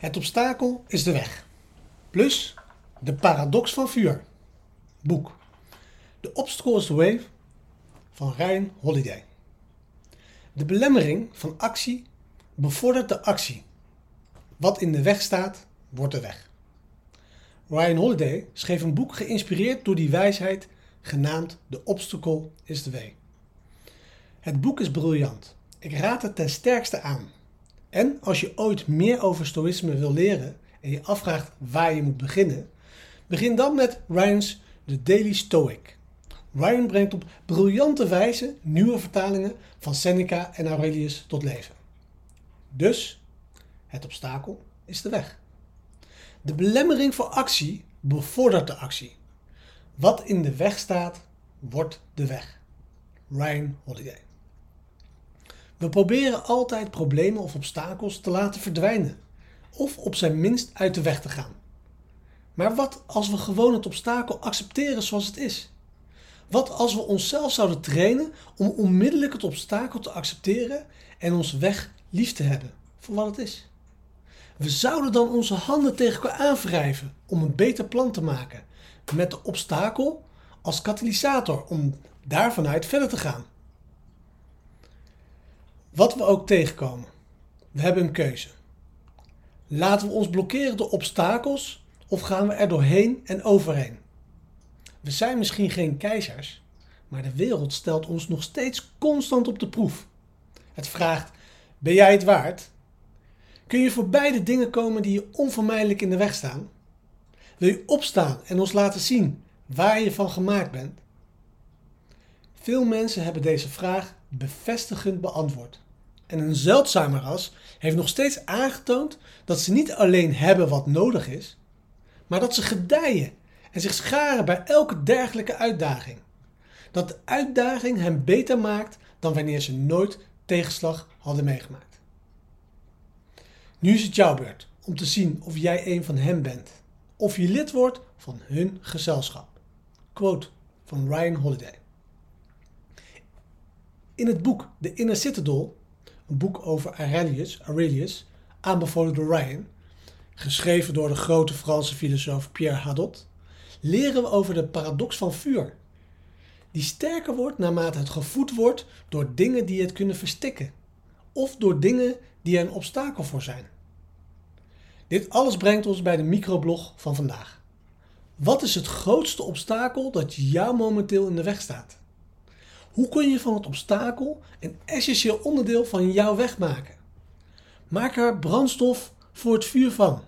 Het obstakel is de weg. Plus de paradox van vuur. Boek. The Obstacle is the Way van Ryan Holiday. De belemmering van actie bevordert de actie. Wat in de weg staat, wordt de weg. Ryan Holiday schreef een boek geïnspireerd door die wijsheid, genaamd The Obstacle is the Way. Het boek is briljant. Ik raad het ten sterkste aan. En als je ooit meer over stoïsme wil leren en je afvraagt waar je moet beginnen, begin dan met Ryan's The Daily Stoic. Ryan brengt op briljante wijze nieuwe vertalingen van Seneca en Aurelius tot leven. Dus, het obstakel is de weg. De belemmering voor actie bevordert de actie. Wat in de weg staat, wordt de weg. Ryan Holiday. We proberen altijd problemen of obstakels te laten verdwijnen, of op zijn minst uit de weg te gaan. Maar wat als we gewoon het obstakel accepteren zoals het is? Wat als we onszelf zouden trainen om onmiddellijk het obstakel te accepteren en ons weg lief te hebben voor wat het is? We zouden dan onze handen tegen elkaar aanwrijven om een beter plan te maken, met de obstakel als katalysator om daarvanuit verder te gaan. Wat we ook tegenkomen, we hebben een keuze. Laten we ons blokkeren door obstakels of gaan we er doorheen en overheen? We zijn misschien geen keizers, maar de wereld stelt ons nog steeds constant op de proef. Het vraagt: ben jij het waard? Kun je voor beide dingen komen die je onvermijdelijk in de weg staan? Wil je opstaan en ons laten zien waar je van gemaakt bent? Veel mensen hebben deze vraag bevestigend beantwoord. En een zeldzame ras heeft nog steeds aangetoond dat ze niet alleen hebben wat nodig is, maar dat ze gedijen en zich scharen bij elke dergelijke uitdaging. Dat de uitdaging hen beter maakt dan wanneer ze nooit tegenslag hadden meegemaakt. Nu is het jouw beurt om te zien of jij een van hen bent, of je lid wordt van hun gezelschap. Quote van Ryan Holiday. In het boek The Inner Citadel, een boek over Aurelius, Aurelius aanbevolen door Ryan, geschreven door de grote Franse filosoof Pierre Hadot, leren we over de paradox van vuur, die sterker wordt naarmate het gevoed wordt door dingen die het kunnen verstikken, of door dingen die er een obstakel voor zijn. Dit alles brengt ons bij de microblog van vandaag. Wat is het grootste obstakel dat jou momenteel in de weg staat? Hoe kun je van het obstakel een essentieel onderdeel van jouw weg maken? Maak er brandstof voor het vuur van.